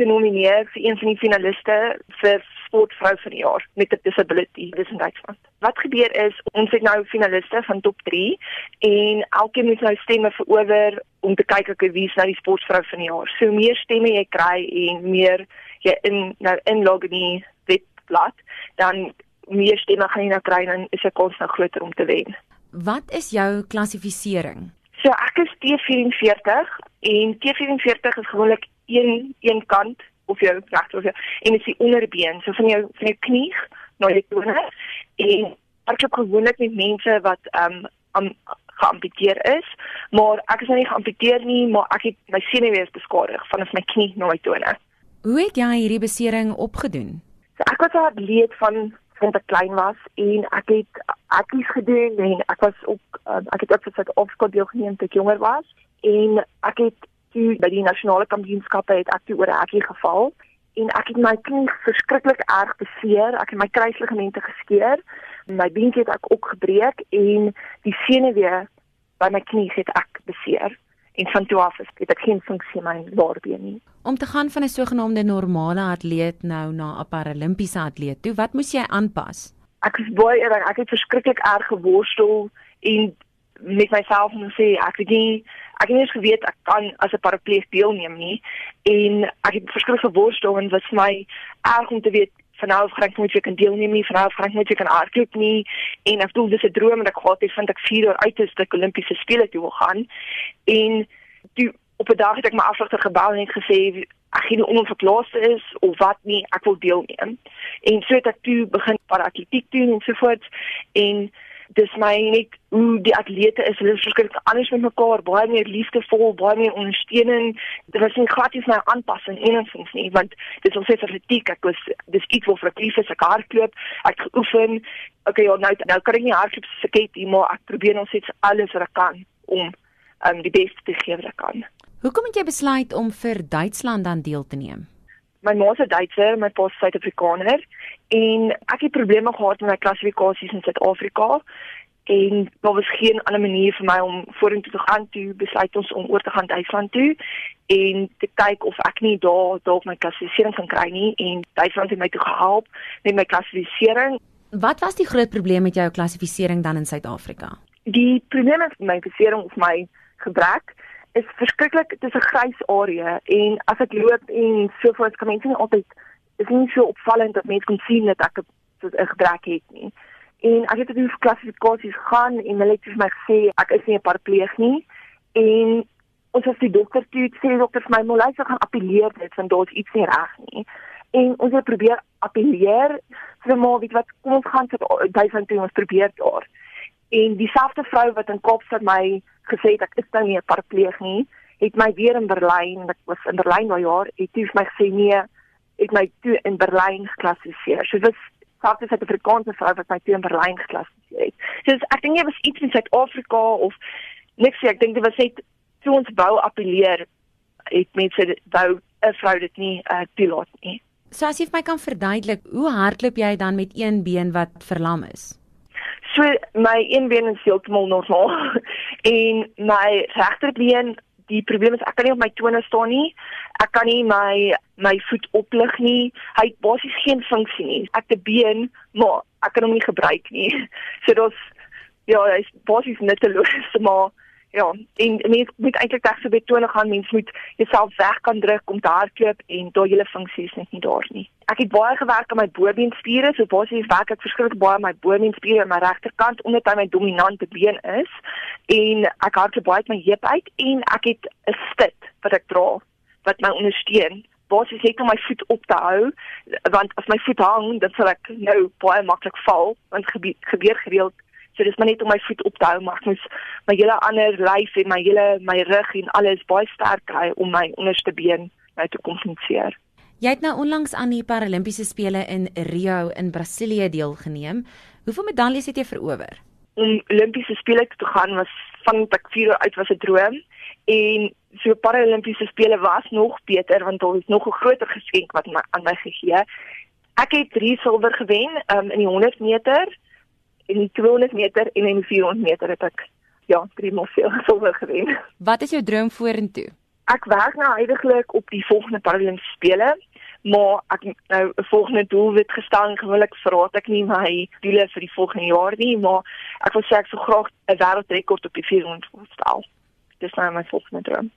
genomineer vir een van die finaliste vir sportvrou van die jaar met 'n disability dis in Duitsland. Wat gebeur is ons het nou finaliste van top 3 en elkeen moet nou stemme verower om te kyk of wie is nou die sportvrou van die jaar. So meer stemme jy kry en meer jy in nou inlog in die webblad, dan meer stemme gaan jy nou kry en is die kans nou groter om te wen. Wat is jou klassifisering? So ek is T44 en T44 is gewoonlik een een kant of jou regter of jou en dit is die onderbeen, so van jou van jou knie na die tone en het gewoonlik met mense wat ehm um, geamputeer is, maar ek is nou nie geamputeer nie, maar ek het my senuwees beskadig vanaf my knie na my tone. Hoe het jy hierdie besering opgedoen? So ek was 'n atleet van van ek klein was en ek het akkies gedoen en ek was ook uh, ek het ook vir Suid-Afrika deelgeneem toe ek jonger was en ek het toe by die nasionale kampioenskappe het ek toe oor 'n hekkie geval en ek het my knie verskriklik erg beseer ek het my kruisligamente geskeur my beentjie het ek ook gebreek en die senuwee by my knie het ek beseer en van toe af het ek geen funksie my laarbeen nie Om te gaan van 'n sogenaamde normale atleet nou na 'n paralimpiese atleet toe, wat moes jy aanpas? Ek is baie erg, ek het verskriklik erg geworstel en met myself moet sê ek het nie ek het nie eens geweet ek kan as 'n parapleeg deelneem nie en ek het verskriklik geworstel en wat vir my erg om te weet van nou af gaan ek nooit weer kan deelneem nie, van nou af gaan ek nooit weer kan hardloop nie en ek dink dis 'n droom en ek gehad het vind ek 4 jaar uit is dat ek Olimpiese spele toe wil gaan en toe op 'n dag het ek my afsigter gebel en het gesê ek gee nie om of ek laaste is of wat nie, ek wil deelneem. En so het ek toe begin paratletiek doen en so voort en dis my net hoe die atlete is, hulle is verskriklik anders met mekaar, baie meer liefdevol, baie meer ondersteunend. Dit was nie gratis my aanpassing enigstens nie, want dis ons het atletiek, ek was dis iets wat vir lief is, ek hardloop, ek geoefen. Okay, ja, nou nou kan ek nie hardloop soos ek het nie, maar ek probeer nog steeds alles wat ek kan om um, die beste te gee wat ek kan. Hoekom het jy besluit om vir Duitsland dan deel te neem? My ma is Duitser, my pa is Suid-Afrikaner en ek het probleme gehad met my klassifikasies in Suid-Afrika en daar was geen ander manier vir my om vorentoe te gaan toe besluit ons om oor te gaan Duitsland toe en te kyk of ek nie daar dalk my klassifisering kan kry nie en Duitsland het my toe gehelp met my klassifisering. Wat was die groot probleem met jou klassifisering dan in Suid-Afrika? Die probleem met my klassifisering of my gebrek is verskriklik dit is 'n grys area en as ek loop en so voort kan mense nie altyd is nie so opvallend dat mense kan sien dat ek 'n gebrek het nie. En ek het dit klassifikasies gaan en hulle het vir my gesê ek is nie 'n parapleeg nie en ons het die dokter toe sê dokter vir my moet hy gaan appeleer dit want daar's iets nie reg nie. En ons het probeer appeleer vir maar weet wat kom ons gaan vir duisend toe ons probeer daar. En dieselfde vrou wat in Kaapstad my gesê het ek is nou nie 'n parapleeg nie, het my weer in Berlyn, ek was in Berlyn nou jaar, het vir my gesê nee, het my toe in Berlyn geklassifiseer. So dit selfs 'n Suid-Afrikaanse vrou wat my toe in Berlyn geklassifiseer het. So ek dink dit was iets in Suid-Afrika of niks, ek dink dit was net toe ons wou appeleer het mense wou 'n vrou dit nie uh, toelaat nie. So as jy vir my kan verduidelik, hoe hardloop jy dan met een been wat verlam is? So my een been is heeltemal normaal en my regterbeen, die probleem is ek kan nie op my tone staan nie. Ek kan nie my my voet oplig nie. Hy het basies geen funksie nie. Ek 'n been, maar ek kan hom nie gebruik nie. So dit's ja, hy's basies nutteloos, maar Ja, en mens moet eintlik reg so betone gaan, mens moet jouself weg kan druk om te hardloop en daai hele funksies net nie daar nie. Ek het baie gewerk aan my bobeenspiere, so basies werk ek verskriklik baie aan my bobeenspiere aan my regterkant omdat hy my dominante been is en ek hardloop baie met my heup uit en ek het 'n stit wat ek dra wat my ondersteun. Basies het om my voet op te hou want as my voet hang, dan sal ek nou baie maklik val want gebeur, gereeld So dis maar net om my voet op te hou, maar ek moet my hele ander lyf en my hele my rug en alles baie sterk kry om my onderste been nou te kompenseer. Jy het nou onlangs aan die Paralimpiese spele in Rio in Brasilië deelgeneem. Hoeveel medaljes het jy verower? Om Olimpiese spele te gaan was van ek 4 jaar oud was 'n droom en so Paralimpiese spele was nog beter want daar is nog 'n groter geskenk wat my, aan my gegee. Ek het 3 silwer gewen um, in die 100 meter en die 200 meter en in die 400 meter het ek ja, drie maal veel silwer gewen. Wat is jou droom vorentoe? Ek werk nou heidaglik op die volgende Paralimpiese spele, maar ek nou 'n volgende doelwit gestel en gewoonlik verraad ek nie my doele vir die volgende jaar nie, maar ek wil sê ek sou graag 'n wêreldrekord op die 400 wil stel. Dis nou my volgende droom.